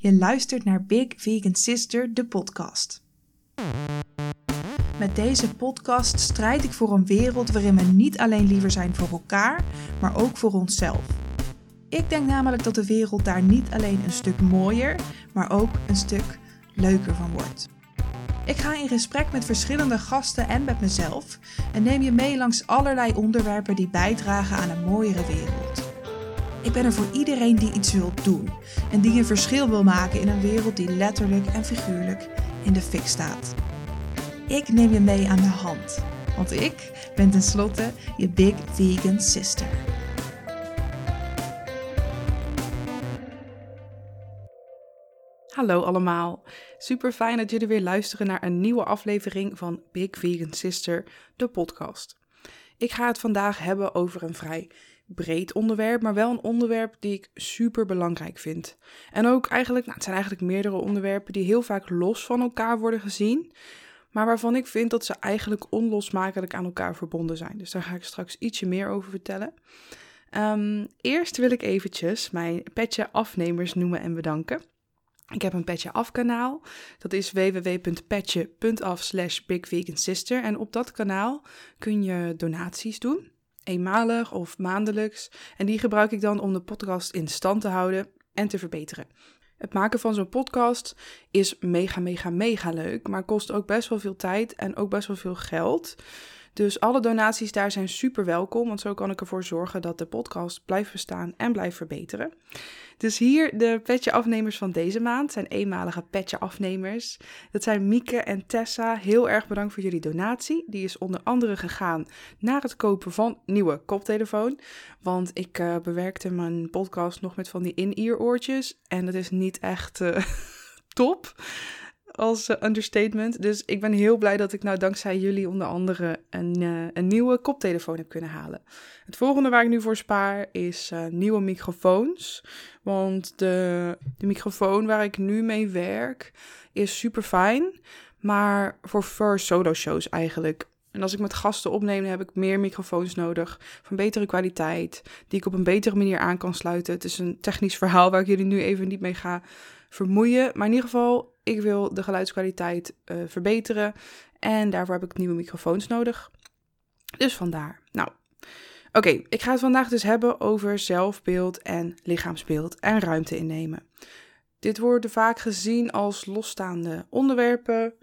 Je luistert naar Big Vegan Sister, de podcast. Met deze podcast strijd ik voor een wereld waarin we niet alleen liever zijn voor elkaar, maar ook voor onszelf. Ik denk namelijk dat de wereld daar niet alleen een stuk mooier, maar ook een stuk leuker van wordt. Ik ga in gesprek met verschillende gasten en met mezelf en neem je mee langs allerlei onderwerpen die bijdragen aan een mooiere wereld. Ik ben er voor iedereen die iets wil doen en die een verschil wil maken in een wereld die letterlijk en figuurlijk in de fik staat. Ik neem je mee aan de hand, want ik ben tenslotte je Big Vegan Sister. Hallo allemaal. Super fijn dat jullie weer luisteren naar een nieuwe aflevering van Big Vegan Sister, de podcast. Ik ga het vandaag hebben over een vrij breed onderwerp, maar wel een onderwerp die ik super belangrijk vind. En ook eigenlijk, nou, het zijn eigenlijk meerdere onderwerpen die heel vaak los van elkaar worden gezien, maar waarvan ik vind dat ze eigenlijk onlosmakelijk aan elkaar verbonden zijn. Dus daar ga ik straks ietsje meer over vertellen. Ehm, eerst wil ik eventjes mijn petje afnemers noemen en bedanken. Ik heb een Petje Af kanaal. Dat is www.petje.af slash bigvegansister. En op dat kanaal kun je donaties doen. Eenmalig of maandelijks. En die gebruik ik dan om de podcast in stand te houden en te verbeteren. Het maken van zo'n podcast is mega, mega, mega leuk. Maar kost ook best wel veel tijd en ook best wel veel geld. Dus alle donaties daar zijn super welkom, want zo kan ik ervoor zorgen dat de podcast blijft bestaan en blijft verbeteren. Dus hier de petje afnemers van deze maand zijn eenmalige petje afnemers. Dat zijn Mieke en Tessa. Heel erg bedankt voor jullie donatie. Die is onder andere gegaan naar het kopen van nieuwe koptelefoon. Want ik uh, bewerkte mijn podcast nog met van die in-ear oortjes en dat is niet echt uh, top als uh, understatement. Dus ik ben heel blij dat ik nou dankzij jullie onder andere een, uh, een nieuwe koptelefoon heb kunnen halen. Het volgende waar ik nu voor spaar is uh, nieuwe microfoons. Want de, de microfoon waar ik nu mee werk is super fijn. Maar voor first solo shows eigenlijk. En als ik met gasten opneem, heb ik meer microfoons nodig. Van betere kwaliteit. Die ik op een betere manier aan kan sluiten. Het is een technisch verhaal waar ik jullie nu even niet mee ga vermoeien. Maar in ieder geval, ik wil de geluidskwaliteit uh, verbeteren. En daarvoor heb ik nieuwe microfoons nodig. Dus vandaar. Nou, oké. Ik ga het vandaag dus hebben over zelfbeeld en lichaamsbeeld en ruimte innemen. Dit wordt vaak gezien als losstaande onderwerpen.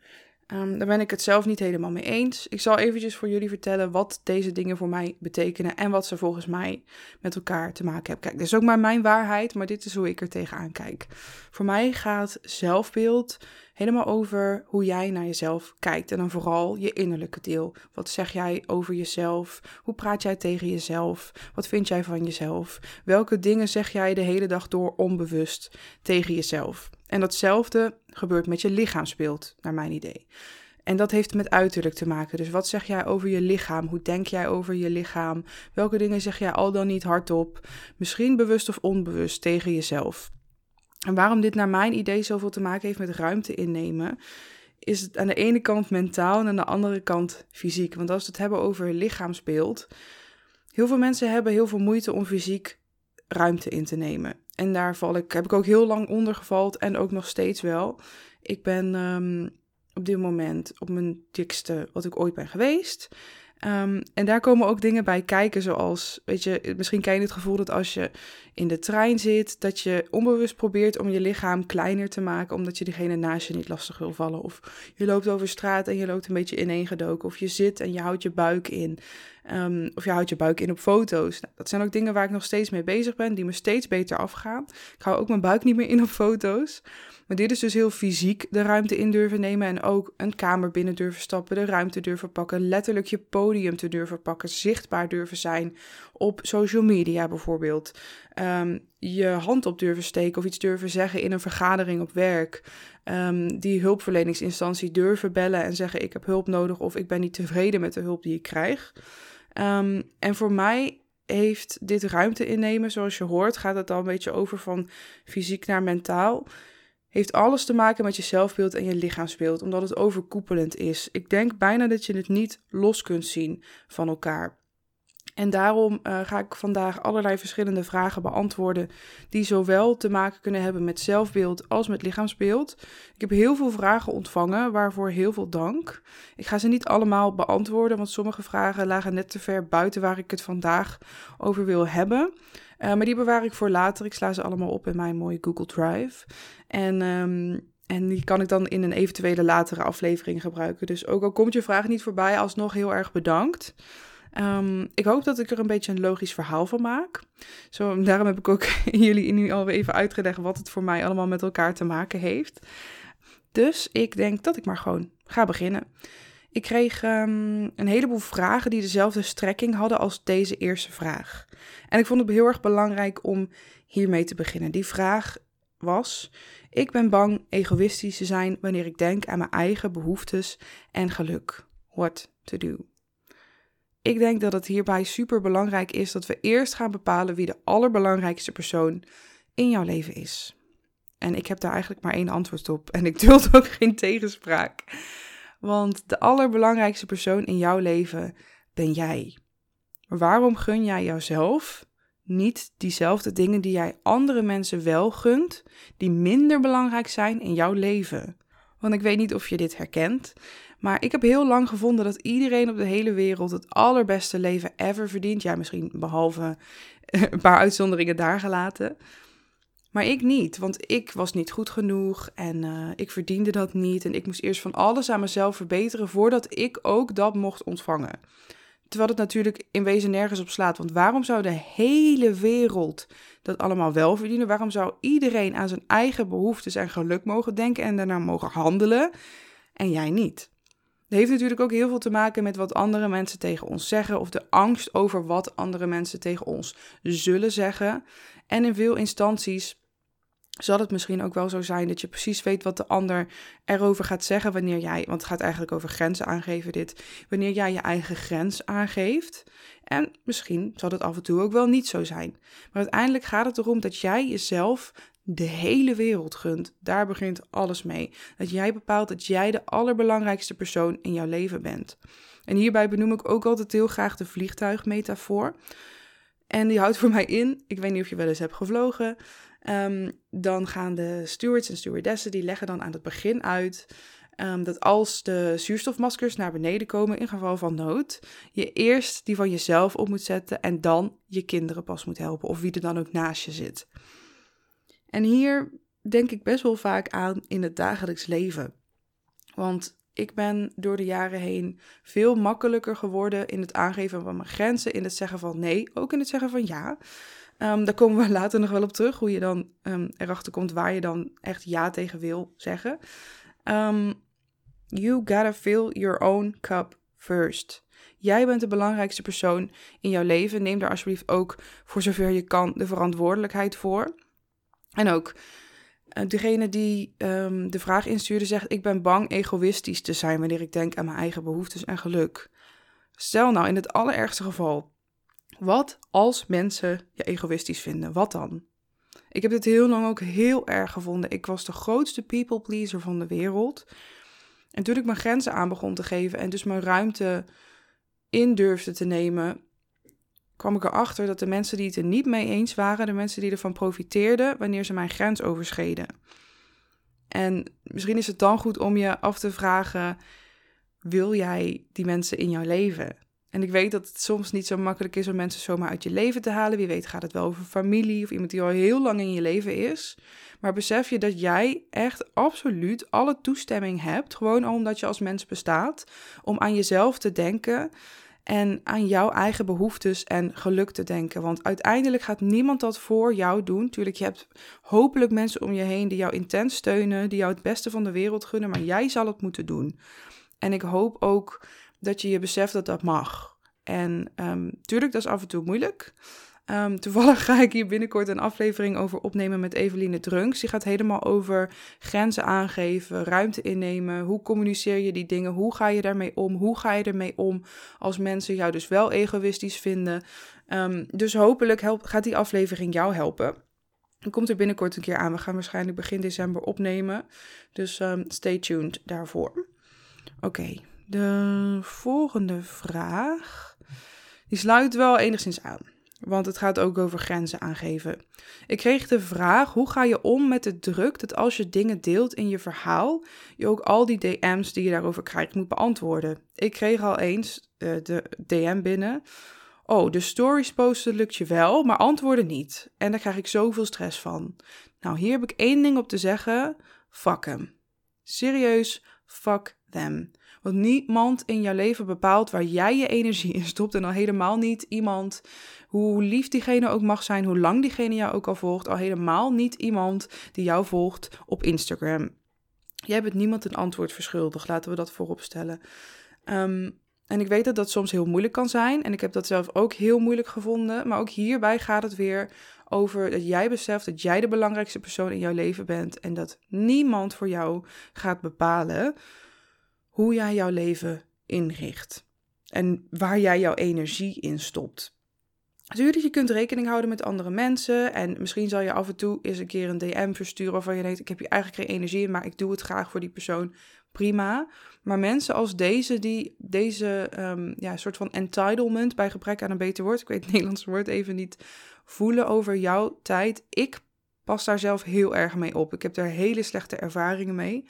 Um, daar ben ik het zelf niet helemaal mee eens. Ik zal eventjes voor jullie vertellen wat deze dingen voor mij betekenen en wat ze volgens mij met elkaar te maken hebben. Kijk, dit is ook maar mijn waarheid, maar dit is hoe ik er tegenaan kijk. Voor mij gaat zelfbeeld helemaal over hoe jij naar jezelf kijkt en dan vooral je innerlijke deel. Wat zeg jij over jezelf? Hoe praat jij tegen jezelf? Wat vind jij van jezelf? Welke dingen zeg jij de hele dag door onbewust tegen jezelf? En datzelfde gebeurt met je lichaamsbeeld, naar mijn idee. En dat heeft met uiterlijk te maken. Dus wat zeg jij over je lichaam? Hoe denk jij over je lichaam? Welke dingen zeg jij al dan niet hardop? Misschien bewust of onbewust tegen jezelf. En waarom dit naar mijn idee zoveel te maken heeft met ruimte innemen, is het aan de ene kant mentaal en aan de andere kant fysiek. Want als we het hebben over lichaamsbeeld, heel veel mensen hebben heel veel moeite om fysiek ruimte in te nemen. En daar val ik, heb ik ook heel lang onder gevald en ook nog steeds wel. Ik ben um, op dit moment op mijn dikste wat ik ooit ben geweest. Um, en daar komen ook dingen bij kijken, zoals, weet je, misschien ken je het gevoel dat als je in de trein zit, dat je onbewust probeert om je lichaam kleiner te maken, omdat je diegene naast je niet lastig wil vallen. Of je loopt over straat en je loopt een beetje ineengedoken. Of je zit en je houdt je buik in. Um, of je houdt je buik in op foto's. Nou, dat zijn ook dingen waar ik nog steeds mee bezig ben, die me steeds beter afgaan. Ik hou ook mijn buik niet meer in op foto's. Maar dit is dus heel fysiek de ruimte in durven nemen en ook een kamer binnen durven stappen, de ruimte durven pakken, letterlijk je podium te durven pakken, zichtbaar durven zijn op social media bijvoorbeeld. Um, je hand op durven steken of iets durven zeggen in een vergadering op werk. Um, die hulpverleningsinstantie durven bellen en zeggen: Ik heb hulp nodig of ik ben niet tevreden met de hulp die ik krijg. Um, en voor mij heeft dit ruimte innemen, zoals je hoort, gaat het al een beetje over van fysiek naar mentaal. Heeft alles te maken met je zelfbeeld en je lichaamsbeeld, omdat het overkoepelend is. Ik denk bijna dat je het niet los kunt zien van elkaar. En daarom uh, ga ik vandaag allerlei verschillende vragen beantwoorden die zowel te maken kunnen hebben met zelfbeeld als met lichaamsbeeld. Ik heb heel veel vragen ontvangen, waarvoor heel veel dank. Ik ga ze niet allemaal beantwoorden, want sommige vragen lagen net te ver buiten waar ik het vandaag over wil hebben. Uh, maar die bewaar ik voor later. Ik sla ze allemaal op in mijn mooie Google Drive. En um, en die kan ik dan in een eventuele latere aflevering gebruiken. Dus ook al komt je vraag niet voorbij, alsnog heel erg bedankt. Um, ik hoop dat ik er een beetje een logisch verhaal van maak. Zo, daarom heb ik ook jullie nu al even uitgelegd wat het voor mij allemaal met elkaar te maken heeft. Dus ik denk dat ik maar gewoon ga beginnen. Ik kreeg um, een heleboel vragen die dezelfde strekking hadden als deze eerste vraag. En ik vond het heel erg belangrijk om hiermee te beginnen. Die vraag was: Ik ben bang egoïstisch te zijn wanneer ik denk aan mijn eigen behoeftes en geluk. What to do? Ik denk dat het hierbij super belangrijk is dat we eerst gaan bepalen wie de allerbelangrijkste persoon in jouw leven is. En ik heb daar eigenlijk maar één antwoord op en ik duld ook geen tegenspraak. Want de allerbelangrijkste persoon in jouw leven ben jij. Waarom gun jij jouzelf niet diezelfde dingen die jij andere mensen wel gunt, die minder belangrijk zijn in jouw leven? Want ik weet niet of je dit herkent, maar ik heb heel lang gevonden dat iedereen op de hele wereld het allerbeste leven ever verdient. Ja, misschien behalve een paar uitzonderingen daar gelaten. Maar ik niet, want ik was niet goed genoeg en uh, ik verdiende dat niet. En ik moest eerst van alles aan mezelf verbeteren voordat ik ook dat mocht ontvangen. Terwijl het natuurlijk in wezen nergens op slaat. Want waarom zou de hele wereld dat allemaal wel verdienen? Waarom zou iedereen aan zijn eigen behoeftes en geluk mogen denken en daarna mogen handelen en jij niet? Heeft natuurlijk ook heel veel te maken met wat andere mensen tegen ons zeggen of de angst over wat andere mensen tegen ons zullen zeggen. En in veel instanties zal het misschien ook wel zo zijn dat je precies weet wat de ander erover gaat zeggen wanneer jij, want het gaat eigenlijk over grenzen aangeven dit, wanneer jij je eigen grens aangeeft. En misschien zal het af en toe ook wel niet zo zijn. Maar uiteindelijk gaat het erom dat jij jezelf de hele wereld gunt. Daar begint alles mee. Dat jij bepaalt dat jij de allerbelangrijkste persoon in jouw leven bent. En hierbij benoem ik ook altijd heel graag de vliegtuigmetafoor. En die houdt voor mij in, ik weet niet of je wel eens hebt gevlogen, um, dan gaan de stewards en stewardessen, die leggen dan aan het begin uit um, dat als de zuurstofmaskers naar beneden komen in geval van nood, je eerst die van jezelf op moet zetten en dan je kinderen pas moet helpen of wie er dan ook naast je zit. En hier denk ik best wel vaak aan in het dagelijks leven. Want ik ben door de jaren heen veel makkelijker geworden in het aangeven van mijn grenzen, in het zeggen van nee, ook in het zeggen van ja. Um, daar komen we later nog wel op terug, hoe je dan um, erachter komt waar je dan echt ja tegen wil zeggen. Um, you gotta fill your own cup first. Jij bent de belangrijkste persoon in jouw leven. Neem daar alsjeblieft ook voor zover je kan de verantwoordelijkheid voor. En ook uh, degene die um, de vraag instuurde zegt: Ik ben bang egoïstisch te zijn wanneer ik denk aan mijn eigen behoeftes en geluk. Stel nou in het allerergste geval, wat als mensen je egoïstisch vinden? Wat dan? Ik heb dit heel lang ook heel erg gevonden. Ik was de grootste people pleaser van de wereld. En toen ik mijn grenzen aan begon te geven en dus mijn ruimte in durfde te nemen, kwam ik erachter dat de mensen die het er niet mee eens waren, de mensen die ervan profiteerden wanneer ze mijn grens overschreden. En misschien is het dan goed om je af te vragen: wil jij die mensen in jouw leven? En ik weet dat het soms niet zo makkelijk is om mensen zomaar uit je leven te halen. Wie weet gaat het wel over familie of iemand die al heel lang in je leven is. Maar besef je dat jij echt absoluut alle toestemming hebt, gewoon omdat je als mens bestaat, om aan jezelf te denken en aan jouw eigen behoeftes en geluk te denken. Want uiteindelijk gaat niemand dat voor jou doen. Tuurlijk, je hebt hopelijk mensen om je heen die jou intens steunen, die jou het beste van de wereld gunnen, maar jij zal het moeten doen. En ik hoop ook dat je je beseft dat dat mag. En um, tuurlijk, dat is af en toe moeilijk. Um, toevallig ga ik hier binnenkort een aflevering over opnemen met Eveline Drunks. Die gaat helemaal over grenzen aangeven, ruimte innemen. Hoe communiceer je die dingen? Hoe ga je daarmee om? Hoe ga je ermee om als mensen jou dus wel egoïstisch vinden? Um, dus hopelijk helpt, gaat die aflevering jou helpen. Dan komt er binnenkort een keer aan. We gaan waarschijnlijk begin december opnemen. Dus um, stay tuned daarvoor. Oké, de volgende vraag Die sluit wel enigszins aan, want het gaat ook over grenzen aangeven. Ik kreeg de vraag: hoe ga je om met de druk dat als je dingen deelt in je verhaal, je ook al die DM's die je daarover krijgt moet beantwoorden? Ik kreeg al eens uh, de DM binnen. Oh, de stories posten lukt je wel, maar antwoorden niet. En daar krijg ik zoveel stress van. Nou, hier heb ik één ding op te zeggen. Fuck hem. Serieus, fuck them. Want niemand in jouw leven bepaalt waar jij je energie in stopt. En al helemaal niet iemand, hoe lief diegene ook mag zijn, hoe lang diegene jou ook al volgt. Al helemaal niet iemand die jou volgt op Instagram. Jij bent niemand een antwoord verschuldigd, laten we dat voorop stellen. Ehm, en ik weet dat dat soms heel moeilijk kan zijn. En ik heb dat zelf ook heel moeilijk gevonden. Maar ook hierbij gaat het weer over dat jij beseft dat jij de belangrijkste persoon in jouw leven bent. En dat niemand voor jou gaat bepalen hoe jij jouw leven inricht. En waar jij jouw energie in stopt. Natuurlijk, je kunt rekening houden met andere mensen. En misschien zal je af en toe eens een keer een DM versturen waarvan je denkt: Ik heb hier eigenlijk geen energie in, maar ik doe het graag voor die persoon. Prima. Maar mensen als deze, die deze um, ja, soort van entitlement bij gebrek aan een beter woord, ik weet het Nederlandse woord even niet, voelen over jouw tijd. Ik pas daar zelf heel erg mee op. Ik heb daar hele slechte ervaringen mee.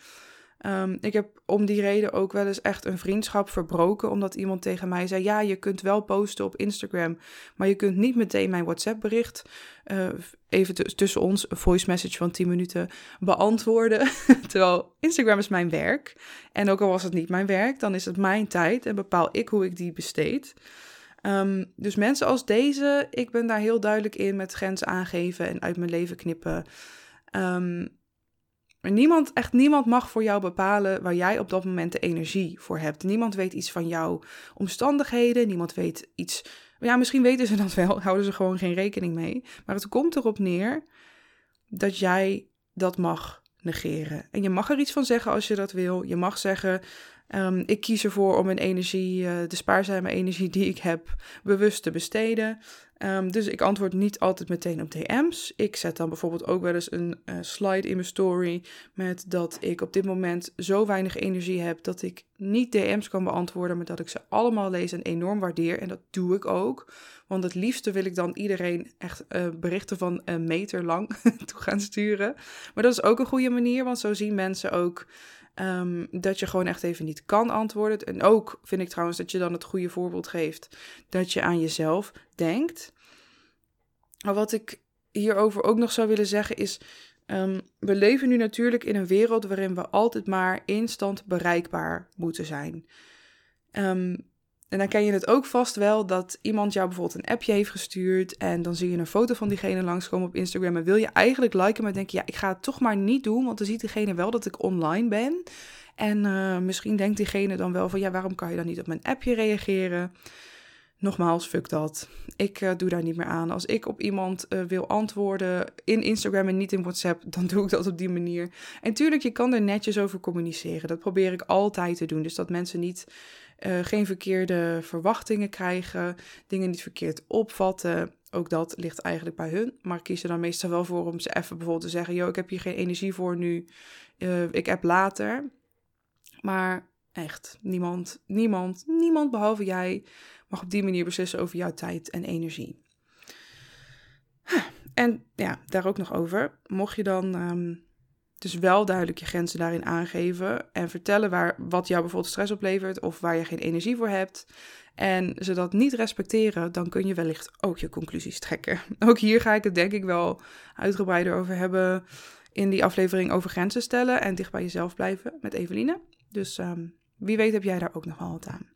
Um, ik heb om die reden ook wel eens echt een vriendschap verbroken, omdat iemand tegen mij zei: Ja, je kunt wel posten op Instagram, maar je kunt niet meteen mijn WhatsApp-bericht, uh, even tussen ons, een voice message van 10 minuten, beantwoorden. Terwijl Instagram is mijn werk. En ook al was het niet mijn werk, dan is het mijn tijd en bepaal ik hoe ik die besteed. Um, dus mensen als deze, ik ben daar heel duidelijk in met grenzen aangeven en uit mijn leven knippen. Um, maar niemand, echt niemand mag voor jou bepalen waar jij op dat moment de energie voor hebt. Niemand weet iets van jouw omstandigheden. Niemand weet iets. Ja, misschien weten ze dat wel, houden ze gewoon geen rekening mee. Maar het komt erop neer dat jij dat mag negeren. En je mag er iets van zeggen als je dat wil. Je mag zeggen: um, Ik kies ervoor om mijn energie, uh, de spaarzame energie die ik heb, bewust te besteden. Um, dus ik antwoord niet altijd meteen op DM's. Ik zet dan bijvoorbeeld ook wel eens een uh, slide in mijn story met dat ik op dit moment zo weinig energie heb dat ik niet DM's kan beantwoorden, maar dat ik ze allemaal lees en enorm waardeer. En dat doe ik ook. Want het liefste wil ik dan iedereen echt uh, berichten van een meter lang toe gaan sturen. Maar dat is ook een goede manier, want zo zien mensen ook Um, dat je gewoon echt even niet kan antwoorden. En ook vind ik trouwens dat je dan het goede voorbeeld geeft dat je aan jezelf denkt. Maar wat ik hierover ook nog zou willen zeggen is. Um, we leven nu natuurlijk in een wereld waarin we altijd maar instant bereikbaar moeten zijn. Um, en dan ken je het ook vast wel dat iemand jou bijvoorbeeld een appje heeft gestuurd en dan zie je een foto van diegene langskomen op Instagram en wil je eigenlijk liken, maar denk je, ja, ik ga het toch maar niet doen, want dan ziet diegene wel dat ik online ben. En uh, misschien denkt diegene dan wel van, ja, waarom kan je dan niet op mijn appje reageren? Nogmaals, fuck dat. Ik uh, doe daar niet meer aan. Als ik op iemand uh, wil antwoorden in Instagram en niet in WhatsApp, dan doe ik dat op die manier. En tuurlijk, je kan er netjes over communiceren. Dat probeer ik altijd te doen. Dus dat mensen niet uh, geen verkeerde verwachtingen krijgen, dingen niet verkeerd opvatten. Ook dat ligt eigenlijk bij hun. Maar ik kies er dan meestal wel voor om ze even bijvoorbeeld te zeggen: Yo, ik heb hier geen energie voor nu. Ik heb later. Maar echt, niemand, niemand, niemand behalve jij mag op die manier beslissen over jouw tijd en energie. En ja, daar ook nog over. Mocht je dan um, dus wel duidelijk je grenzen daarin aangeven en vertellen waar, wat jou bijvoorbeeld stress oplevert of waar je geen energie voor hebt. En ze dat niet respecteren, dan kun je wellicht ook je conclusies trekken. Ook hier ga ik het denk ik wel uitgebreider over hebben in die aflevering over grenzen stellen en dicht bij jezelf blijven met Eveline. Dus um, wie weet heb jij daar ook nog wel wat aan.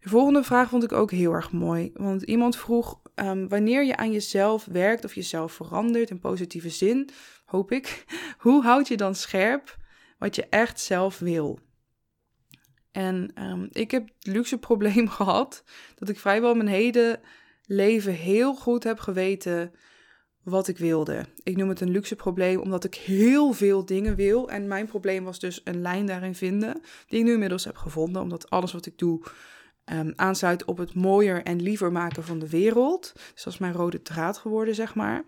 De volgende vraag vond ik ook heel erg mooi. Want iemand vroeg: um, wanneer je aan jezelf werkt of jezelf verandert in positieve zin, hoop ik, hoe houd je dan scherp wat je echt zelf wil? En um, ik heb het luxe probleem gehad dat ik vrijwel mijn hele leven heel goed heb geweten wat ik wilde. Ik noem het een luxe probleem omdat ik heel veel dingen wil. En mijn probleem was dus een lijn daarin vinden, die ik nu inmiddels heb gevonden, omdat alles wat ik doe um, aansluit op het mooier en liever maken van de wereld. Dus dat is mijn rode draad geworden, zeg maar.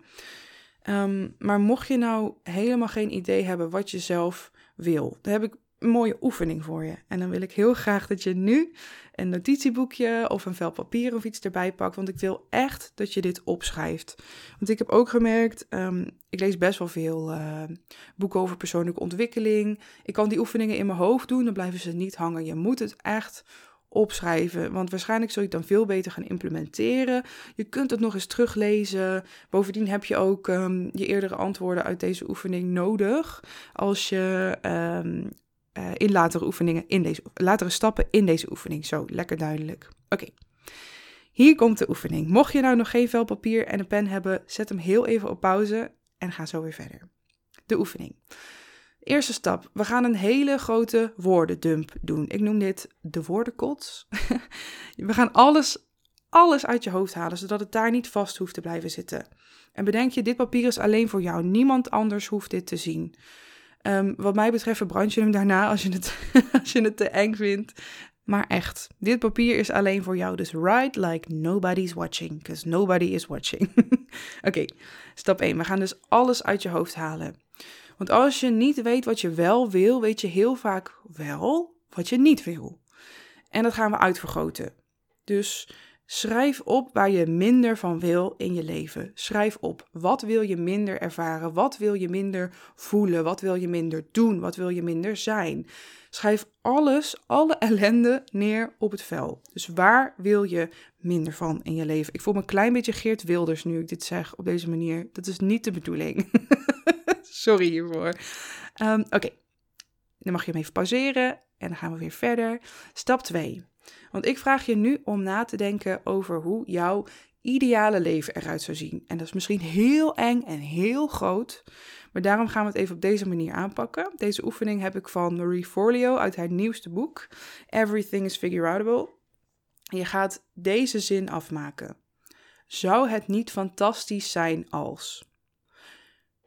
Um, maar mocht je nou helemaal geen idee hebben wat je zelf wil, daar heb ik een mooie oefening voor je. En dan wil ik heel graag dat je nu een notitieboekje of een vel papier of iets erbij pakt. Want ik wil echt dat je dit opschrijft. Want ik heb ook gemerkt, um, ik lees best wel veel uh, boeken over persoonlijke ontwikkeling. Ik kan die oefeningen in mijn hoofd doen, dan blijven ze niet hangen. Je moet het echt opschrijven. Want waarschijnlijk zul je het dan veel beter gaan implementeren. Je kunt het nog eens teruglezen. Bovendien heb je ook um, je eerdere antwoorden uit deze oefening nodig. Als je um, uh, in latere oefeningen, in deze, latere stappen in deze oefening. Zo, lekker duidelijk. Oké. Hier komt de oefening. Mocht je nou nog geen vel papier en een pen hebben, zet hem heel even op pauze en ga zo weer verder. De oefening. Eerste stap. We gaan een hele grote woordendump doen. Ik noem dit de woordenkots. we gaan alles, alles uit je hoofd halen, zodat het daar niet vast hoeft te blijven zitten. En bedenk je, dit papier is alleen voor jou. Niemand anders hoeft dit te zien. Um, wat mij betreft verbrand je hem daarna als je, het, als je het te eng vindt. Maar echt, dit papier is alleen voor jou. Dus write like nobody's watching, because nobody is watching. Oké, stap 1. We gaan dus alles uit je hoofd halen. Want als je niet weet wat je wel wil, weet je heel vaak wel wat je niet wil. En dat gaan we uitvergroten. Dus schrijf op waar je minder van wil in je leven. Schrijf op wat wil je minder ervaren, wat wil je minder voelen, wat wil je minder doen, wat wil je minder zijn. Schrijf alles, alle ellende neer op het vel. Dus waar wil je minder van in je leven? Ik voel me een klein beetje Geert Wilders nu ik dit zeg op deze manier. Dat is niet de bedoeling. Sorry hiervoor. Um, Oké, dan mag je hem even pauzeren en dan gaan we weer verder. Stap 2. Want ik vraag je nu om na te denken over hoe jouw ideale leven eruit zou zien. En dat is misschien heel eng en heel groot, maar daarom gaan we het even op deze manier aanpakken. Deze oefening heb ik van Marie Forleo uit haar nieuwste boek, Everything is Figureoutable. Je gaat deze zin afmaken. Zou het niet fantastisch zijn als?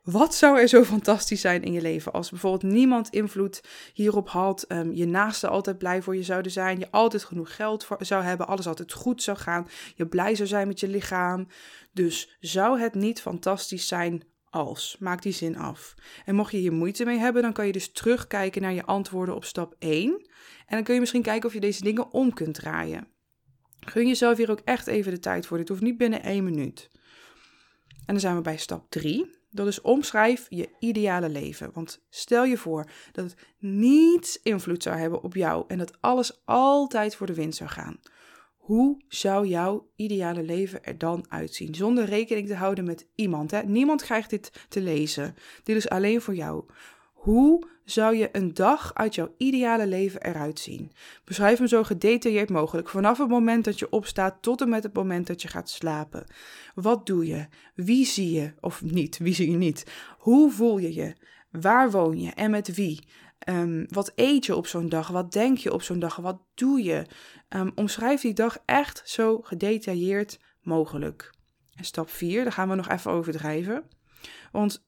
Wat zou er zo fantastisch zijn in je leven als bijvoorbeeld niemand invloed hierop had, um, je naasten altijd blij voor je zouden zijn, je altijd genoeg geld zou hebben, alles altijd goed zou gaan, je blij zou zijn met je lichaam. Dus zou het niet fantastisch zijn als? Maak die zin af. En mocht je hier moeite mee hebben, dan kan je dus terugkijken naar je antwoorden op stap 1. En dan kun je misschien kijken of je deze dingen om kunt draaien. Gun jezelf hier ook echt even de tijd voor. Dit hoeft niet binnen één minuut. En dan zijn we bij stap 3. Dat is omschrijf je ideale leven. Want stel je voor dat het niets invloed zou hebben op jou en dat alles altijd voor de wind zou gaan. Hoe zou jouw ideale leven er dan uitzien? Zonder rekening te houden met iemand. Hè? Niemand krijgt dit te lezen. Dit is alleen voor jou. Hoe zou je een dag uit jouw ideale leven eruit zien? Beschrijf hem zo gedetailleerd mogelijk, vanaf het moment dat je opstaat tot en met het moment dat je gaat slapen. Wat doe je? Wie zie je? Of niet, wie zie je niet? Hoe voel je je? Waar woon je en met wie? Um, wat eet je op zo'n dag? Wat denk je op zo'n dag? Wat doe je? Um, omschrijf die dag echt zo gedetailleerd mogelijk. En stap 4, daar gaan we nog even overdrijven. Want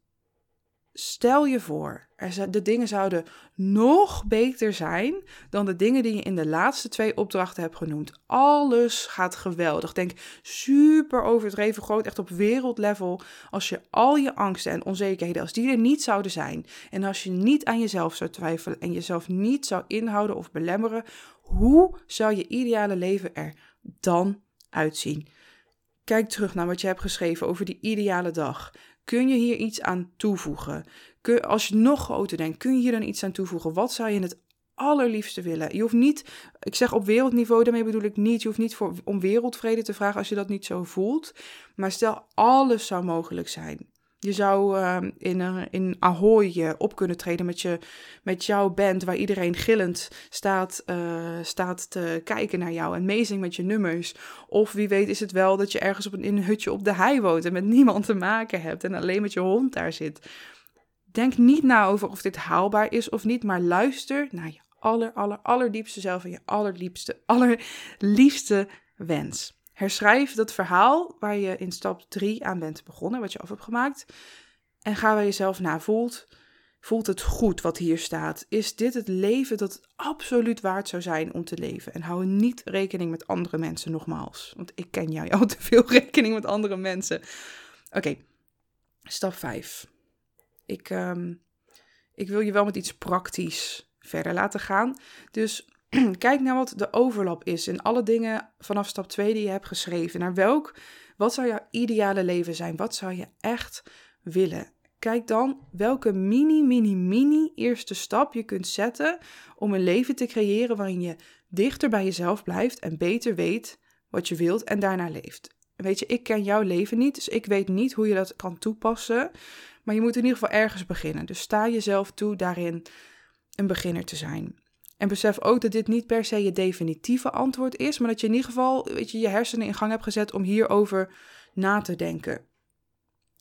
Stel je voor, er, de dingen zouden nog beter zijn dan de dingen die je in de laatste twee opdrachten hebt genoemd. Alles gaat geweldig. Denk super overdreven groot, echt op wereldlevel. Als je al je angsten en onzekerheden, als die er niet zouden zijn. En als je niet aan jezelf zou twijfelen en jezelf niet zou inhouden of belemmeren. Hoe zou je ideale leven er dan uitzien? Kijk terug naar wat je hebt geschreven over die ideale dag. Kun je hier iets aan toevoegen? Kun, als je nog groter denkt, kun je hier dan iets aan toevoegen? Wat zou je het allerliefste willen? Je hoeft niet, ik zeg op wereldniveau, daarmee bedoel ik niet, je hoeft niet voor, om wereldvrede te vragen als je dat niet zo voelt. Maar stel, alles zou mogelijk zijn. Je zou uh, in, uh, in Ahoy uh, op kunnen treden met, je, met jouw band, waar iedereen gillend staat, uh, staat te kijken naar jou en meezing met je nummers. Of wie weet is het wel dat je ergens op een, in een hutje op de hei woont en met niemand te maken hebt en alleen met je hond daar zit. Denk niet na over of dit haalbaar is of niet, maar luister naar je aller, aller, allerdiepste zelf en je allerliefste, allerliefste wens. Herschrijf dat verhaal waar je in stap 3 aan bent begonnen, wat je af hebt gemaakt. En ga bij jezelf na. Voelt, voelt het goed wat hier staat? Is dit het leven dat absoluut waard zou zijn om te leven? En hou niet rekening met andere mensen, nogmaals. Want ik ken jou, jou te veel rekening met andere mensen. Oké, stap 5. Ik, um, ik wil je wel met iets praktisch verder laten gaan. Dus kijk naar wat de overlap is in alle dingen vanaf stap 2 die je hebt geschreven. Naar welk, wat zou jouw ideale leven zijn? Wat zou je echt willen? Kijk dan welke mini, mini, mini eerste stap je kunt zetten om een leven te creëren waarin je dichter bij jezelf blijft en beter weet wat je wilt en daarna leeft. Weet je, ik ken jouw leven niet, dus ik weet niet hoe je dat kan toepassen. Maar je moet in ieder geval ergens beginnen. Dus sta jezelf toe daarin een beginner te zijn. En besef ook dat dit niet per se je definitieve antwoord is, maar dat je in ieder geval weet je, je hersenen in gang hebt gezet om hierover na te denken.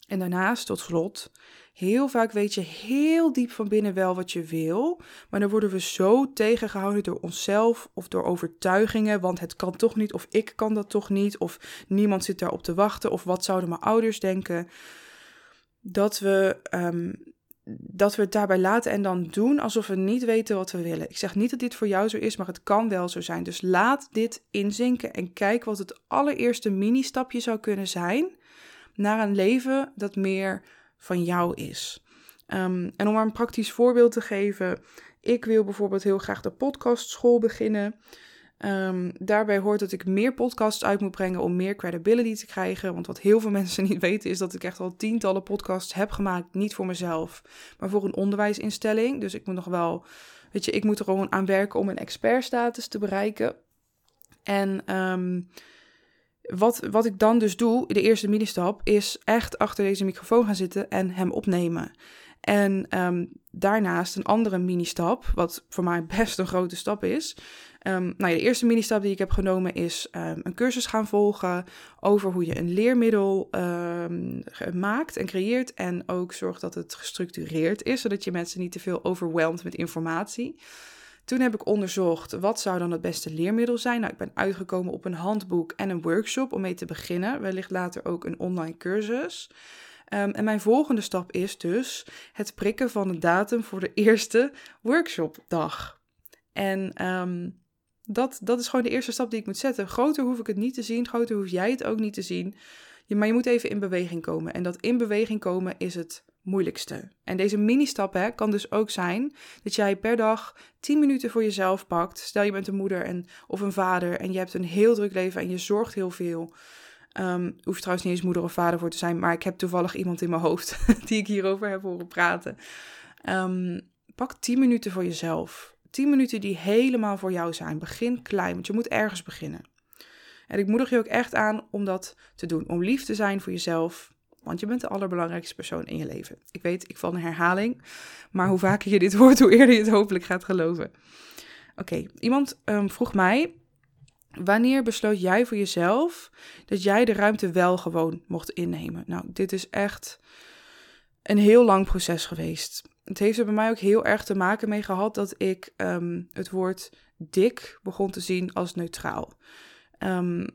En daarnaast, tot slot, heel vaak weet je heel diep van binnen wel wat je wil, maar dan worden we zo tegengehouden door onszelf of door overtuigingen, want het kan toch niet, of ik kan dat toch niet, of niemand zit daarop te wachten, of wat zouden mijn ouders denken, dat we, um, dat we het daarbij laten en dan doen alsof we niet weten wat we willen. Ik zeg niet dat dit voor jou zo is, maar het kan wel zo zijn. Dus laat dit inzinken en kijk wat het allereerste mini-stapje zou kunnen zijn naar een leven dat meer van jou is. Um, en om maar een praktisch voorbeeld te geven, ik wil bijvoorbeeld heel graag de podcastschool beginnen. Um, daarbij hoort dat ik meer podcasts uit moet brengen om meer credibility te krijgen. Want wat heel veel mensen niet weten is dat ik echt al tientallen podcasts heb gemaakt. Niet voor mezelf, maar voor een onderwijsinstelling. Dus ik moet nog wel, weet je, ik moet er gewoon aan werken om een expertstatus te bereiken. En um, wat, wat ik dan dus doe, de eerste mini-stap, is echt achter deze microfoon gaan zitten en hem opnemen. En um, daarnaast een andere mini-stap, wat voor mij best een grote stap is. Um, nou de eerste mini-stap die ik heb genomen is um, een cursus gaan volgen over hoe je een leermiddel maakt en creëert. En ook zorgt dat het gestructureerd is, zodat je mensen niet te veel overweldigt met informatie. Toen heb ik onderzocht wat zou dan het beste leermiddel zijn. Nou, ik ben uitgekomen op een handboek en een workshop om mee te beginnen. Wellicht later ook een online cursus. En mijn volgende stap is dus het prikken van de datum voor de eerste workshopdag. En dat, dat is gewoon de eerste stap die ik moet zetten. Groter hoef ik het niet te zien, groter hoef jij het ook niet te zien. maar je moet even in beweging komen. En dat in beweging komen is het moeilijkste. En deze mini-stap kan dus ook zijn dat jij per dag 10 minuten voor jezelf pakt. Stel je bent een moeder en, of een vader en je hebt een heel druk leven en je zorgt heel veel. Um, hoeft trouwens niet eens moeder of vader voor te zijn, maar ik heb toevallig iemand in mijn hoofd die ik hierover heb horen praten. Um, pak 10 minuten voor jezelf. 10 minuten die helemaal voor jou zijn. Begin klein, want je moet ergens beginnen. En ik moedig je ook echt aan om dat te doen. Om lief te zijn voor jezelf. Want je bent de allerbelangrijkste persoon in je leven. Ik weet, ik val een herhaling. Maar hoe vaker je dit hoort, hoe eerder je het hopelijk gaat geloven. Oké, iemand um, vroeg mij. Wanneer besloot jij voor jezelf dat jij de ruimte wel gewoon mocht innemen? Nou, dit is echt een heel lang proces geweest. Het heeft er bij mij ook heel erg te maken mee gehad dat ik um, het woord dik begon te zien als neutraal. Um,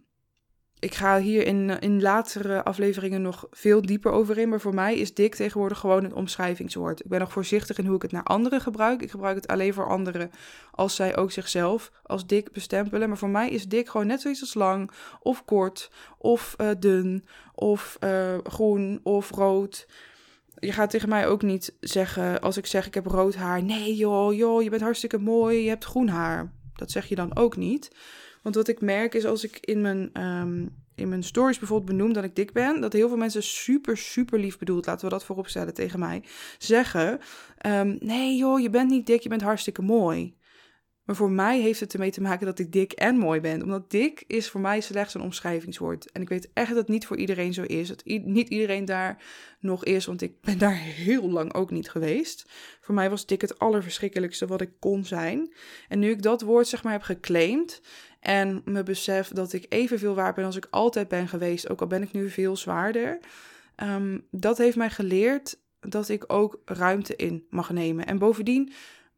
ik ga hier in, in latere afleveringen nog veel dieper over in. Maar voor mij is dik tegenwoordig gewoon een omschrijvingswoord. Ik ben nog voorzichtig in hoe ik het naar anderen gebruik. Ik gebruik het alleen voor anderen als zij ook zichzelf als dik bestempelen. Maar voor mij is dik gewoon net zoiets als lang, of kort, of uh, dun, of uh, groen, of rood. Je gaat tegen mij ook niet zeggen, als ik zeg ik heb rood haar. Nee joh, joh, je bent hartstikke mooi, je hebt groen haar. Dat zeg je dan ook niet. Want wat ik merk is als ik in mijn, um, in mijn stories bijvoorbeeld benoem dat ik dik ben, dat heel veel mensen super, super lief bedoeld, laten we dat voorop stellen tegen mij, zeggen: um, Nee joh, je bent niet dik, je bent hartstikke mooi. Maar voor mij heeft het ermee te maken dat ik dik en mooi ben. Omdat dik is voor mij slechts een omschrijvingswoord. En ik weet echt dat het niet voor iedereen zo is. Dat niet iedereen daar nog is, want ik ben daar heel lang ook niet geweest. Voor mij was dik het allerverschrikkelijkste wat ik kon zijn. En nu ik dat woord zeg maar heb geclaimd en me besef dat ik evenveel waard ben als ik altijd ben geweest, ook al ben ik nu veel zwaarder. Um, dat heeft mij geleerd dat ik ook ruimte in mag nemen. En bovendien,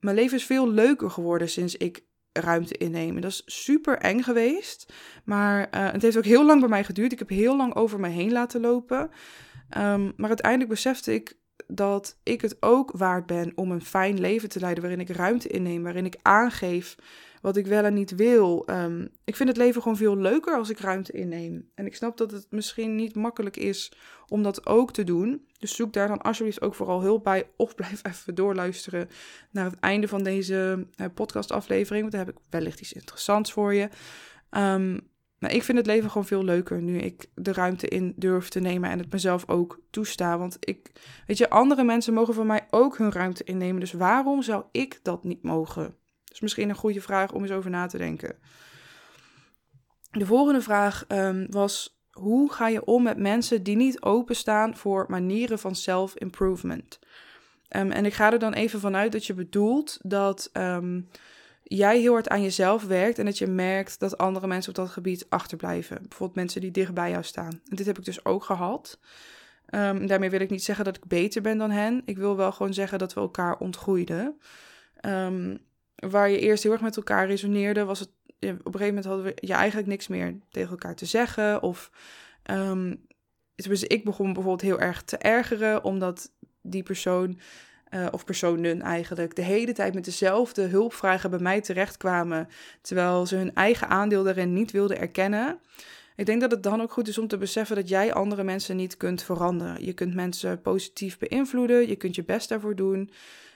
mijn leven is veel leuker geworden sinds ik ruimte innemen. Dat is super eng geweest. Maar uh, het heeft ook heel lang bij mij geduurd. Ik heb heel lang over me heen laten lopen. Um, maar uiteindelijk besefte ik dat ik het ook waard ben om een fijn leven te leiden waarin ik ruimte inneem, waarin ik aangeef wat ik wel en niet wil. Ehm, ik vind het leven gewoon veel leuker als ik ruimte inneem. En ik snap dat het misschien niet makkelijk is om dat ook te doen. Dus zoek daar dan alsjeblieft ook vooral hulp bij. Of blijf even doorluisteren naar het einde van deze uh, podcastaflevering. Want daar heb ik wellicht iets interessants voor je. Um, nou, ik vind het leven gewoon veel leuker nu ik de ruimte in durf te nemen en het mezelf ook toesta. Want ik, weet je, andere mensen mogen van mij ook hun ruimte innemen. Dus waarom zou ik dat niet mogen? Is misschien een goede vraag om eens over na te denken. De volgende vraag um, was: hoe ga je om met mensen die niet openstaan voor manieren van self-improvement? Um, en ik ga er dan even vanuit dat je bedoelt dat. Um, jij heel hard aan jezelf werkt en dat je merkt dat andere mensen op dat gebied achterblijven. Bijvoorbeeld mensen die dicht bij jou staan. En dit heb ik dus ook gehad. Daarmee wil ik niet zeggen dat ik beter ben dan hen. Ik wil wel gewoon zeggen dat we elkaar ontgroeiden. Waar je eerst heel erg met elkaar resoneerde, was het. Op een gegeven moment hadden we ja, eigenlijk niks meer tegen elkaar te zeggen. Of dus ik begon bijvoorbeeld heel erg te ergeren, omdat die persoon uh, of personen eigenlijk, de hele tijd met dezelfde hulpvragen bij mij terechtkwamen, terwijl ze hun eigen aandeel daarin niet wilden erkennen. Ik denk dat het dan ook goed is om te beseffen dat jij andere mensen niet kunt veranderen. Je kunt mensen positief beïnvloeden, je kunt je best daarvoor doen.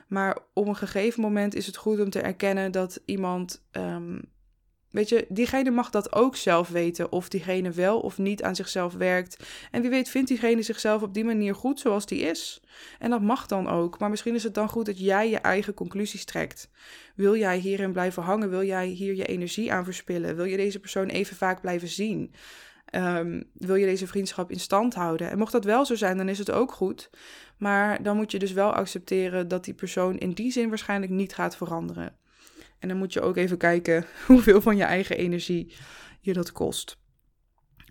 Maar op een gegeven moment is het goed om te erkennen dat iemand um, Weet je, diegene mag dat ook zelf weten of diegene wel of niet aan zichzelf werkt. En wie weet vindt diegene zichzelf op die manier goed zoals die is. En dat mag dan ook, maar misschien is het dan goed dat jij je eigen conclusies trekt. Wil jij hierin blijven hangen? Wil jij hier je energie aan verspillen? Wil je deze persoon even vaak blijven zien? Um, wil je deze vriendschap in stand houden? En mocht dat wel zo zijn, dan is het ook goed. Maar dan moet je dus wel accepteren dat die persoon in die zin waarschijnlijk niet gaat veranderen. En dan moet je ook even kijken hoeveel van je eigen energie je dat kost.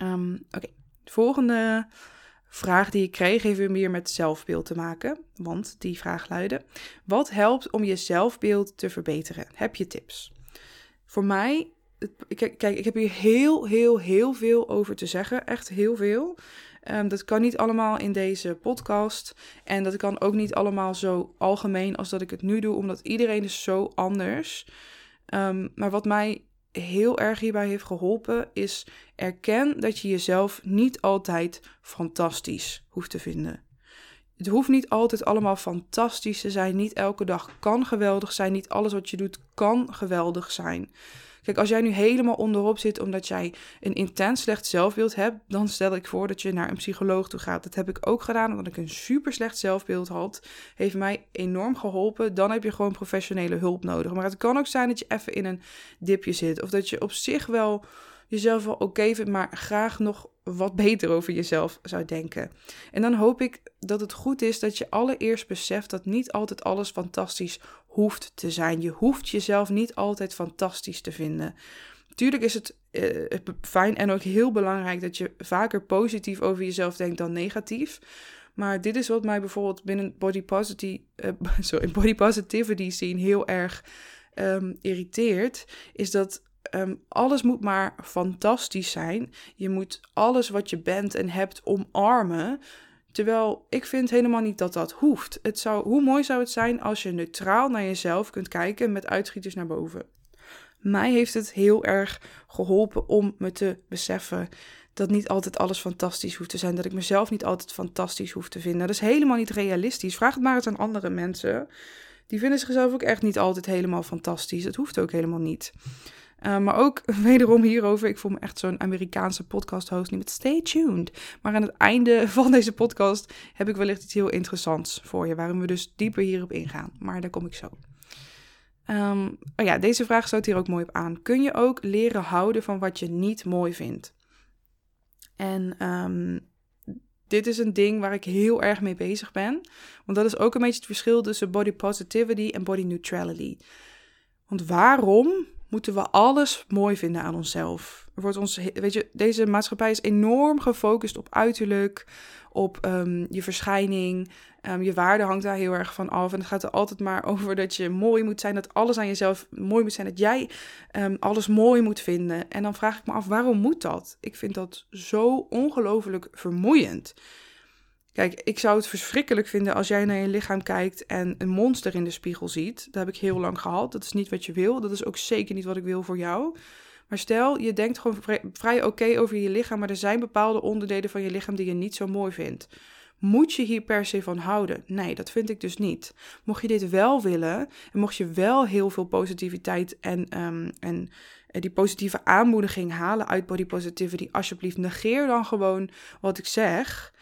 Um, Oké, de volgende vraag die ik kreeg heeft weer meer met zelfbeeld te maken. Want die vraag luidde: Wat helpt om je zelfbeeld te verbeteren? Heb je tips? Voor mij, kijk, ik heb hier heel, heel, heel veel over te zeggen. Echt heel veel. Um, dat kan niet allemaal in deze podcast. En dat kan ook niet allemaal zo algemeen als dat ik het nu doe, omdat iedereen is zo anders. Um, maar wat mij heel erg hierbij heeft geholpen, is erken dat je jezelf niet altijd fantastisch hoeft te vinden. Het hoeft niet altijd allemaal fantastisch te zijn. Niet elke dag kan geweldig zijn. Niet alles wat je doet kan geweldig zijn. Kijk, als jij nu helemaal onderop zit omdat jij een intens slecht zelfbeeld hebt, dan stel ik voor dat je naar een psycholoog toe gaat. Dat heb ik ook gedaan omdat ik een super slecht zelfbeeld had. Heeft mij enorm geholpen. Dan heb je gewoon professionele hulp nodig. Maar het kan ook zijn dat je even in een dipje zit. Of dat je op zich wel jezelf wel oké vindt, maar graag nog wat beter over jezelf zou denken. En dan hoop ik dat het goed is dat je allereerst beseft dat niet altijd alles fantastisch hoeft te zijn. Je hoeft jezelf niet altijd fantastisch te vinden. Tuurlijk is het uh, fijn en ook heel belangrijk dat je vaker positief over jezelf denkt dan negatief. Maar dit is wat mij bijvoorbeeld binnen body, positivity, uh, sorry, body positivity scene heel erg um, irriteert. Is dat um, alles moet maar fantastisch zijn. Je moet alles wat je bent en hebt omarmen. Terwijl ik vind helemaal niet dat dat hoeft. Het zou, hoe mooi zou het zijn als je neutraal naar jezelf kunt kijken met uitschieters naar boven. Mij heeft het heel erg geholpen om me te beseffen dat niet altijd alles fantastisch hoeft te zijn. Dat ik mezelf niet altijd fantastisch hoef te vinden. Dat is helemaal niet realistisch. Vraag het maar eens aan andere mensen. Die vinden zichzelf ook echt niet altijd helemaal fantastisch. Dat hoeft ook helemaal niet. Uh, maar ook wederom hierover, ik voel me echt zo'n Amerikaanse podcast host, niet met stay tuned. Maar aan het einde van deze podcast heb ik wellicht iets heel interessants voor je, waarin we dus dieper hierop ingaan. Maar daar kom ik zo. Um, oh ja, deze vraag sluit hier ook mooi op aan. Kun je ook leren houden van wat je niet mooi vindt? En um, dit is een ding waar ik heel erg mee bezig ben. Want dat is ook een beetje het verschil tussen body positivity en body neutrality. Want waarom moeten we alles mooi vinden aan onszelf. Er wordt ons, weet je, deze maatschappij is enorm gefocust op uiterlijk, op um, je verschijning. Um, je waarde hangt daar heel erg van af. En het gaat er altijd maar over dat je mooi moet zijn, dat alles aan jezelf mooi moet zijn, dat jij um, alles mooi moet vinden. En dan vraag ik me af, waarom moet dat? Ik vind dat zo ongelooflijk vermoeiend. Kijk, ik zou het verschrikkelijk vinden als jij naar je lichaam kijkt en een monster in de spiegel ziet. Dat heb ik heel lang gehad. Dat is niet wat je wil. Dat is ook zeker niet wat ik wil voor jou. Maar stel, je denkt gewoon vrij, oké over je lichaam, maar er zijn bepaalde onderdelen van je lichaam die je niet zo mooi vindt. Moet je hier per se van houden? Nee, dat vind ik dus niet. Mocht je dit wel willen en mocht je wel heel veel positiviteit en, um, en eh, die positieve aanmoediging halen uit body positivity, alsjeblieft negeer dan gewoon wat ik zeg.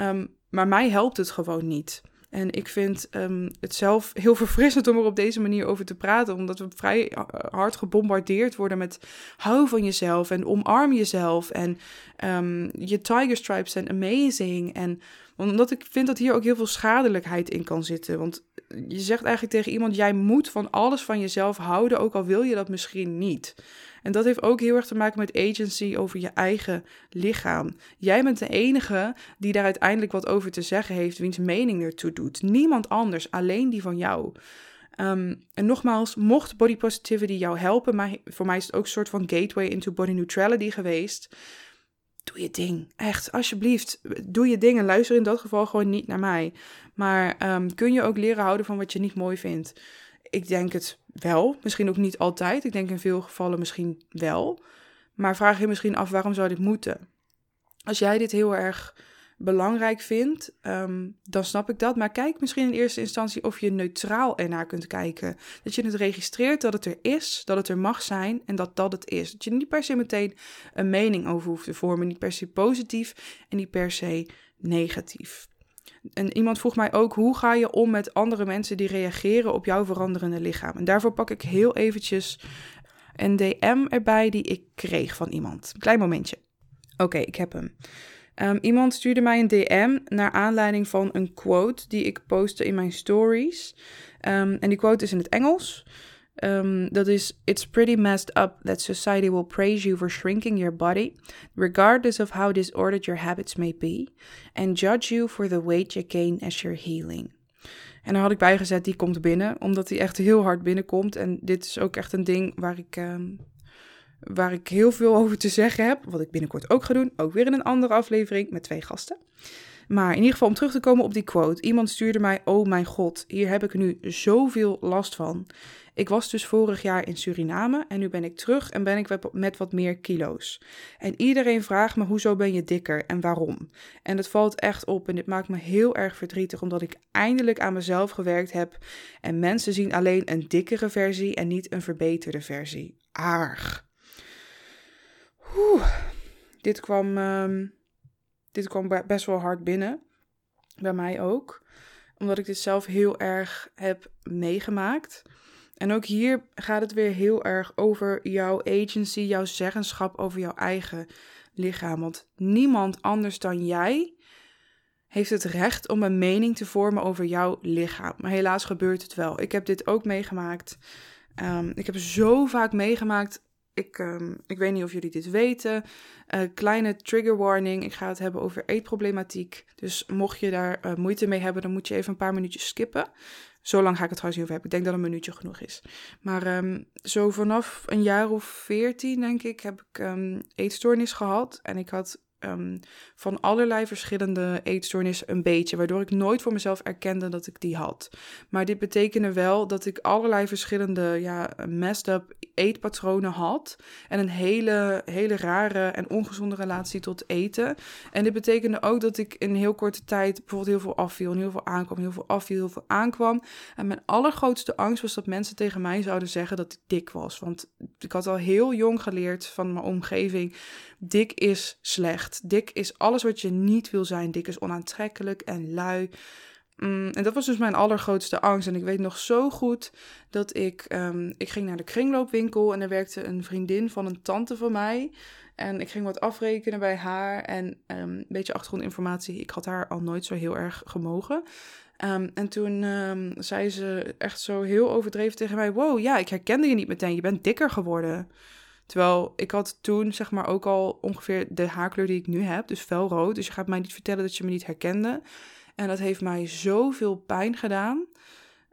Um, maar mij helpt het gewoon niet. En ik vind um, het zelf heel verfrissend om er op deze manier over te praten, omdat we vrij eh, hard gebombardeerd worden met hou van jezelf en omarm jezelf en um, je tiger stripes zijn amazing. En omdat ik vind dat hier ook heel veel schadelijkheid in kan zitten. Want je zegt eigenlijk tegen iemand: jij moet van alles van jezelf houden, ook al wil je dat misschien niet. En dat heeft ook heel erg te maken met agency over je eigen lichaam. Jij bent de enige die daar uiteindelijk wat over te zeggen heeft, wiens mening ertoe doet. Niemand anders, alleen die van jou. Um, en nogmaals, mocht body positivity jou helpen, maar voor mij is het ook een soort van gateway into body neutrality geweest. Doe je ding. Echt, alsjeblieft. Doe je ding en luister in dat geval gewoon niet naar mij. Maar um, kun je ook leren houden van wat je niet mooi vindt? Ik denk het wel. Misschien ook niet altijd. Ik denk in veel gevallen misschien wel. Maar vraag je misschien af waarom zou dit moeten? Als jij dit heel erg belangrijk vindt, ehm, dan snap ik dat. Maar kijk misschien in eerste instantie of je neutraal ernaar kunt kijken. Dat je het registreert dat het er is, dat het er mag zijn en dat dat het is. Dat je niet per se meteen een mening over hoeft te vormen. Niet per se positief en niet per se negatief. En iemand vroeg mij ook, hoe ga je om met andere mensen die reageren op jouw veranderende lichaam? En daarvoor pak ik heel eventjes een DM erbij die ik kreeg van iemand. Klein momentje. Oké, ik heb hem. Um, iemand stuurde mij een DM naar aanleiding van een quote die ik postte in mijn stories. Um, en die quote is in het Engels. Um, dat is: It's pretty messed up that society will praise you for shrinking your body, regardless of how disordered your habits may be, and judge you for the weight you gain as you're healing. En daar had ik bijgezet, die komt binnen, omdat die echt heel hard binnenkomt. En dit is ook echt een ding waar ik um, waar ik heel veel over te zeggen heb. Wat ik binnenkort ook ga doen. Ook weer in een andere aflevering met twee gasten. Maar in ieder geval om terug te komen op die quote. Iemand stuurde mij: Oh mijn god, hier heb ik nu zoveel last van. Ik was dus vorig jaar in Suriname en nu ben ik terug en ben ik met wat meer kilo's. En iedereen vraagt me: hoezo ben je dikker en waarom? En het valt echt op en dit maakt me heel erg verdrietig omdat ik eindelijk aan mezelf gewerkt heb. En mensen zien alleen een dikkere versie en niet een verbeterde versie. Aardig. Oeh, dit kwam, um, dit kwam best wel hard binnen. Bij mij ook. Omdat ik dit zelf heel erg heb meegemaakt. En ook hier gaat het weer heel erg over jouw agency, jouw zeggenschap over jouw eigen lichaam. Want niemand anders dan jij heeft het recht om een mening te vormen over jouw lichaam. Maar helaas gebeurt het wel. Ik heb dit ook meegemaakt. Um, ik heb zo vaak meegemaakt ik, um, ik weet niet of jullie dit weten. Uh, kleine trigger warning. Ik ga het hebben over eetproblematiek. Dus mocht je daar uh, moeite mee hebben, dan moet je even een paar minuutjes skippen. Zo lang ga ik het trouwens niet over hebben. Ik denk dat een minuutje genoeg is. Maar um, zo vanaf een jaar of veertien, denk ik, heb ik um, eetstoornis gehad. En ik had um, van allerlei verschillende eetstoornissen een beetje, waardoor ik nooit voor mezelf erkende dat ik die had. Maar dit betekende wel dat ik allerlei verschillende ja, messed up eetpatronen had en een hele, hele rare en ongezonde relatie tot eten. En dit betekende ook dat ik in heel korte tijd bijvoorbeeld heel veel afviel en heel veel aankwam, heel veel afviel, heel veel aankwam. En mijn allergrootste angst was dat mensen tegen mij zouden zeggen dat ik dik was. Want ik had al heel jong geleerd van mijn omgeving, dik is slecht. Dik is alles wat je niet wil zijn. Dik is onaantrekkelijk en lui. Mm, en dat was dus mijn allergrootste angst. En ik weet nog zo goed dat ik, um, ik ging naar de kringloopwinkel en er werkte een vriendin van een tante van mij. En ik ging wat afrekenen bij haar en um, een beetje achtergrondinformatie. Ik had haar al nooit zo heel erg gemogen. Um, en toen zei ze echt zo heel overdreven tegen mij: Wow, ja, ik herkende je niet meteen. Je bent dikker geworden. Terwijl ik had toen zeg maar ook al ongeveer de haarkleur die ik nu heb, dus felrood. Dus je gaat mij niet vertellen dat je me niet herkende. En dat heeft mij zoveel pijn gedaan.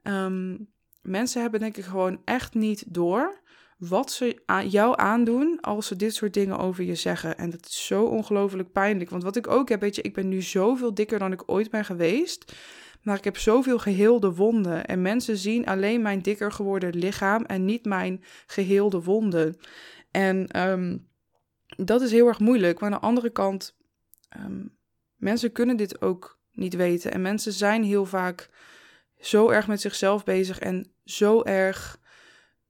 Um, mensen hebben denk ik gewoon echt niet door wat ze jou aandoen als ze dit soort dingen over je zeggen. En dat is zo ongelooflijk pijnlijk. Want wat ik ook heb, weet je, ik ben nu zoveel dikker dan ik ooit ben geweest. Maar ik heb zoveel geheelde wonden. En mensen zien alleen mijn dikker geworden lichaam en niet mijn geheelde wonden. En ehm, dat is heel erg moeilijk. Maar aan de andere kant, um, mensen kunnen dit ook niet weten. En mensen zijn heel vaak zo erg met zichzelf bezig en zo erg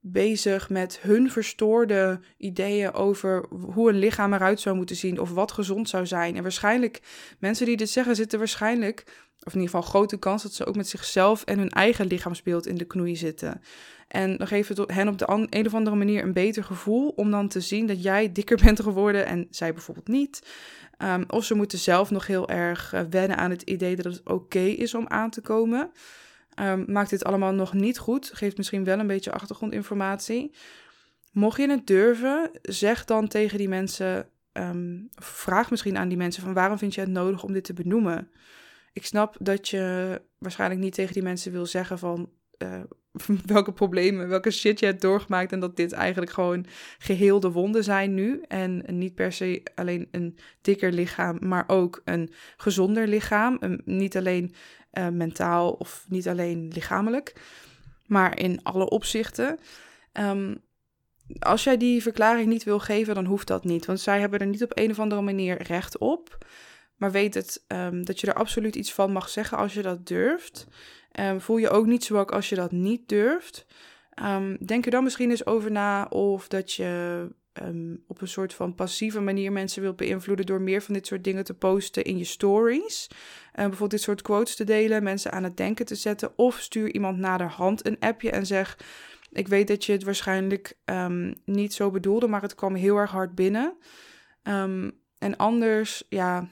bezig met hun verstoorde ideeën over hoe een lichaam eruit zou moeten zien of wat gezond zou zijn. En waarschijnlijk, mensen die dit zeggen, zitten waarschijnlijk, of in ieder geval grote kans dat ze ook met zichzelf en hun eigen lichaamsbeeld in de knoei zitten. En dan geeft het hen op de een of andere manier een beter gevoel om dan te zien dat jij dikker bent geworden en zij bijvoorbeeld niet. Um, of ze moeten zelf nog heel erg uh, wennen aan het idee dat het oké is om aan te komen. Um, maakt dit allemaal nog niet goed. Geeft misschien wel een beetje achtergrondinformatie. Mocht je het durven, zeg dan tegen die mensen. Um, vraag misschien aan die mensen van waarom vind je het nodig om dit te benoemen. Ik snap dat je waarschijnlijk niet tegen die mensen wil zeggen van uh, welke problemen, welke shit je hebt doorgemaakt. En dat dit eigenlijk gewoon geheelde wonden zijn nu. En niet per se alleen een dikker lichaam, maar ook een gezonder lichaam. niet alleen uh, mentaal of niet alleen lichamelijk, maar in alle opzichten. Um, als jij die verklaring niet wil geven, dan hoeft dat niet. Want zij hebben er niet op een of andere manier recht op. Maar weet het, um, dat je er absoluut iets van mag zeggen als je dat durft. Um, voel je ook niet zwak als je dat niet durft. Um, denk er dan misschien eens over na of dat je op een soort van passieve manier mensen wilt beïnvloeden door meer van dit soort dingen te posten in je stories. Bijvoorbeeld dit soort quotes te delen, mensen aan het denken te zetten. Of stuur iemand naderhand een appje en zeg: Ik weet dat je het waarschijnlijk niet zo bedoelde, maar het kwam heel erg hard binnen. en anders, ja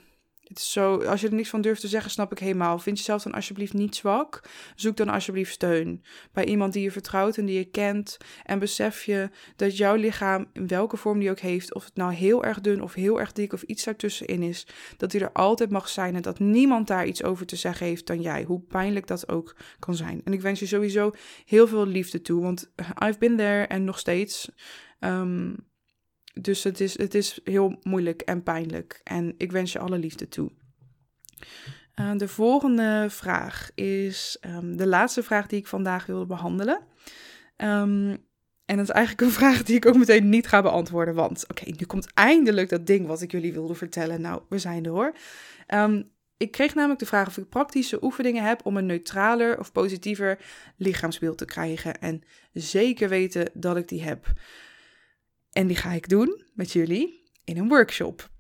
is zo, als je er niks van durft te zeggen, snap ik helemaal. Vind jezelf dan alsjeblieft niet zwak. Zoek dan alsjeblieft steun bij iemand die je vertrouwt en die je kent. En besef je dat jouw lichaam, in welke vorm die ook heeft, of het nou heel erg dun of heel erg dik of iets daartussenin is, dat die er altijd mag zijn en dat niemand daar iets over te zeggen heeft dan jij. Hoe pijnlijk dat ook kan zijn. En ik wens je sowieso heel veel liefde toe, want I've been there en nog steeds. Um, dus het is, het is heel moeilijk en pijnlijk. En ik wens je alle liefde toe. Uh, de volgende vraag is um, de laatste vraag die ik vandaag wilde behandelen. Um, en dat is eigenlijk een vraag die ik ook meteen niet ga beantwoorden. Want oké, nu komt eindelijk dat ding wat ik jullie wilde vertellen. Nou, we zijn er hoor. Um, ik kreeg namelijk de vraag of ik praktische oefeningen heb om een neutraler of positiever lichaamsbeeld te krijgen. En zeker weten dat ik die heb. En die ga ik doen met jullie in een workshop.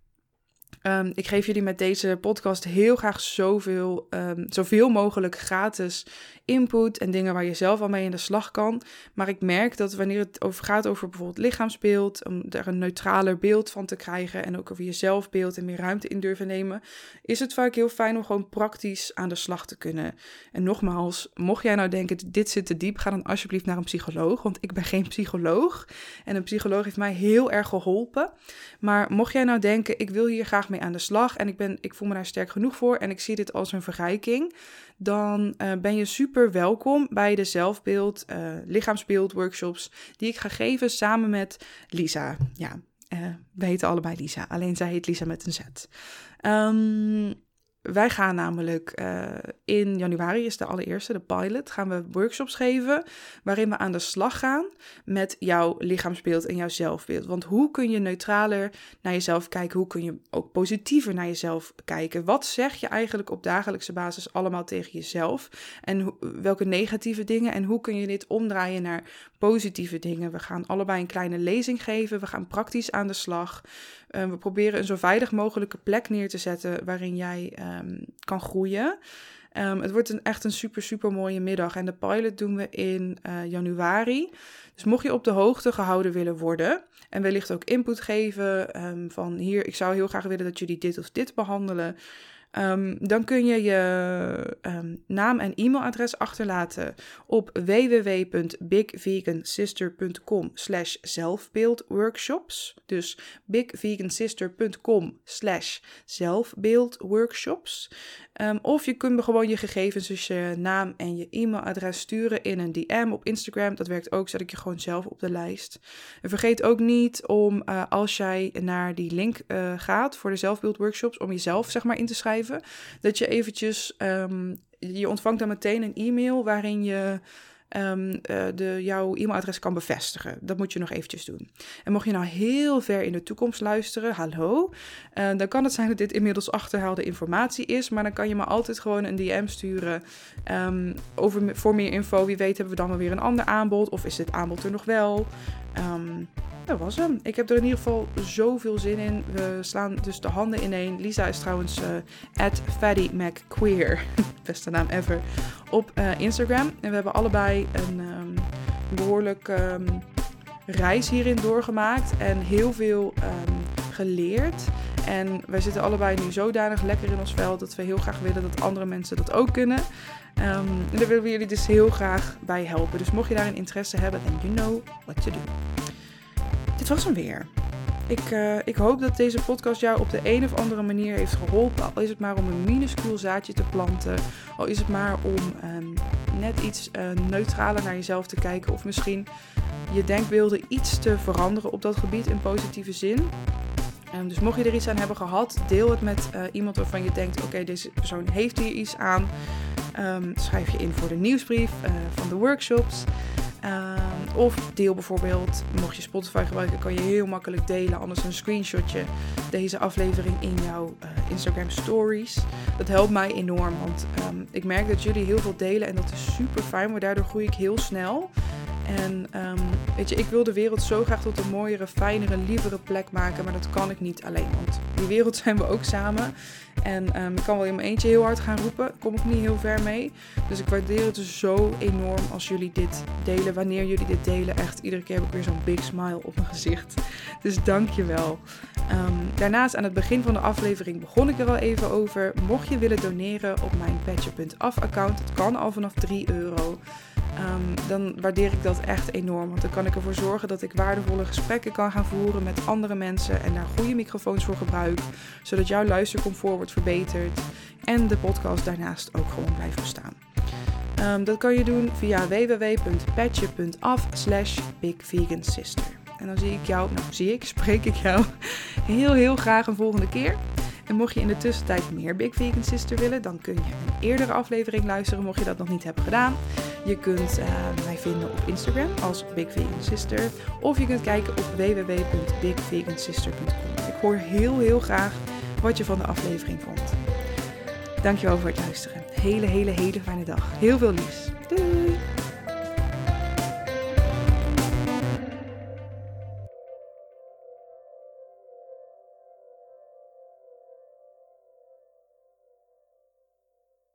Um, ik geef jullie met deze podcast heel graag zoveel, um, zoveel mogelijk gratis input en dingen waar je zelf al mee in de slag kan. Maar ik merk dat wanneer het over gaat over bijvoorbeeld lichaamsbeeld, om er een neutraler beeld van te krijgen en ook over je zelfbeeld en meer ruimte in durven nemen, is het vaak heel fijn om gewoon praktisch aan de slag te kunnen. En nogmaals, mocht jij nou denken, dit zit te diep, ga dan alsjeblieft naar een psycholoog, want ik ben geen psycholoog. En een psycholoog heeft mij heel erg geholpen. Maar mocht jij nou denken, ik wil hier graag mee aan de slag en ik, ben, ik voel me daar sterk genoeg voor en ik zie dit als een verrijking, dan uh, ben je super welkom bij de zelfbeeld, uh, lichaamsbeeld workshops die ik ga geven samen met Lisa. Ja, uh, we heten allebei Lisa, alleen zij heet Lisa met een Z. Um, wij gaan namelijk uh, in januari, is de allereerste, de pilot, gaan we workshops geven waarin we aan de slag gaan met jouw lichaamsbeeld en jouw zelfbeeld. Want hoe kun je neutraler naar jezelf kijken? Hoe kun je ook positiever naar jezelf kijken? Wat zeg je eigenlijk op dagelijkse basis allemaal tegen jezelf? En welke negatieve dingen? En hoe kun je dit omdraaien naar positieve dingen? We gaan allebei een kleine lezing geven. We gaan praktisch aan de slag. Uh, we proberen een zo veilig mogelijke plek neer te zetten waarin jij um, kan groeien. Um, het wordt een, echt een super, super mooie middag. En de pilot doen we in uh, januari. Dus mocht je op de hoogte gehouden willen worden en wellicht ook input geven um, van hier, ik zou heel graag willen dat jullie dit of dit behandelen. Ehm, dan kun je je ehm, naam en e-mailadres achterlaten op www.bigvegansister.com slash zelfbeeldworkshops. Dus bigvegansister.com slash zelfbeeldworkshops. Um, of je kunt gewoon je gegevens, dus je naam en je e-mailadres sturen in een DM op Instagram. Dat werkt ook, zet ik je gewoon zelf op de lijst. En vergeet ook niet om, uh, als jij naar die link uh, gaat voor de zelfbeeldworkshops, om jezelf zeg maar in te schrijven, dat je eventjes, um, je ontvangt dan meteen een e-mail waarin je um, uh, de, jouw e-mailadres kan bevestigen. Dat moet je nog eventjes doen. En mocht je nou heel ver in de toekomst luisteren, hallo, uh, dan kan het zijn dat dit inmiddels achterhaalde informatie is, maar dan kan je me altijd gewoon een DM sturen um, over, voor meer info. Wie weet hebben we dan wel weer een ander aanbod of is dit aanbod er nog wel? Dat was hem. Ik heb er in ieder geval zoveel zin in. We slaan dus de handen ineen. Lisa is trouwens uh, at FattyMacQueer, beste naam ever, op uh, Instagram. En we hebben allebei een um, behoorlijk um, reis hierin doorgemaakt en heel veel um, geleerd. En wij zitten allebei nu zodanig lekker in ons veld dat we heel graag willen dat andere mensen dat ook kunnen. En daar willen we jullie dus heel graag bij helpen. Dus mocht je daar een interesse hebben, then you know what to do. Dit was hem weer. Ik, uh, ik hoop dat deze podcast jou op de een of andere manier heeft geholpen. Al is het maar om een minuscuul zaadje te planten. Al is het maar om um, net iets uh, neutraler naar jezelf te kijken. Of misschien je denkbeelden iets te veranderen op dat gebied in positieve zin. Um, dus mocht je er iets aan hebben gehad, deel het met uh, iemand waarvan je denkt: oké, deze persoon heeft hier iets aan. Um, schrijf je in voor de nieuwsbrief van de workshops. Of deel bijvoorbeeld, mocht je Spotify gebruiken, kan je heel makkelijk delen. Anders een screenshotje deze aflevering in jouw uh, Instagram stories. Dat helpt mij enorm, want um, ik merk dat jullie heel veel delen en dat is super fijn. Maar daardoor groei ik heel snel. En um, weet je, ik wil de wereld zo graag tot een mooiere, fijnere, lievere plek maken. Maar dat kan ik niet alleen. Want die wereld zijn we ook samen. En um, ik kan wel in mijn eentje heel hard gaan roepen. Kom ik niet heel ver mee. Dus ik waardeer het dus zo enorm als jullie dit delen. Wanneer jullie dit delen. Echt, iedere keer heb ik weer zo'n big smile op mijn gezicht. Dus dank je wel. Um, daarnaast aan het begin van de aflevering begon ik er al even over. Mocht je willen doneren op mijn Petje.af account. Het kan al vanaf 3 euro. Um, dan waardeer ik dat echt enorm. Want dan kan ik ervoor zorgen dat ik waardevolle gesprekken kan gaan voeren met andere mensen en daar goede microfoons voor gebruik, zodat jouw luistercomfort wordt verbeterd en de podcast daarnaast ook gewoon blijft bestaan. Um, dat kan je doen via www.patje.af slash bigvegansister. En dan zie ik jou, nou zie ik, spreek ik jou heel heel graag een volgende keer. En mocht je in de tussentijd meer Big Vegan Sister willen, dan kun je een eerdere aflevering luisteren, mocht je dat nog niet hebben gedaan. Je kunt uh, mij vinden op Instagram als Big Vegan Sister. Of je kunt kijken op www.bigvegansister.com. Ik hoor heel heel graag wat je van de aflevering vond. Dankjewel voor het luisteren. Hele, hele, hele fijne dag. Heel veel liefs. Doei!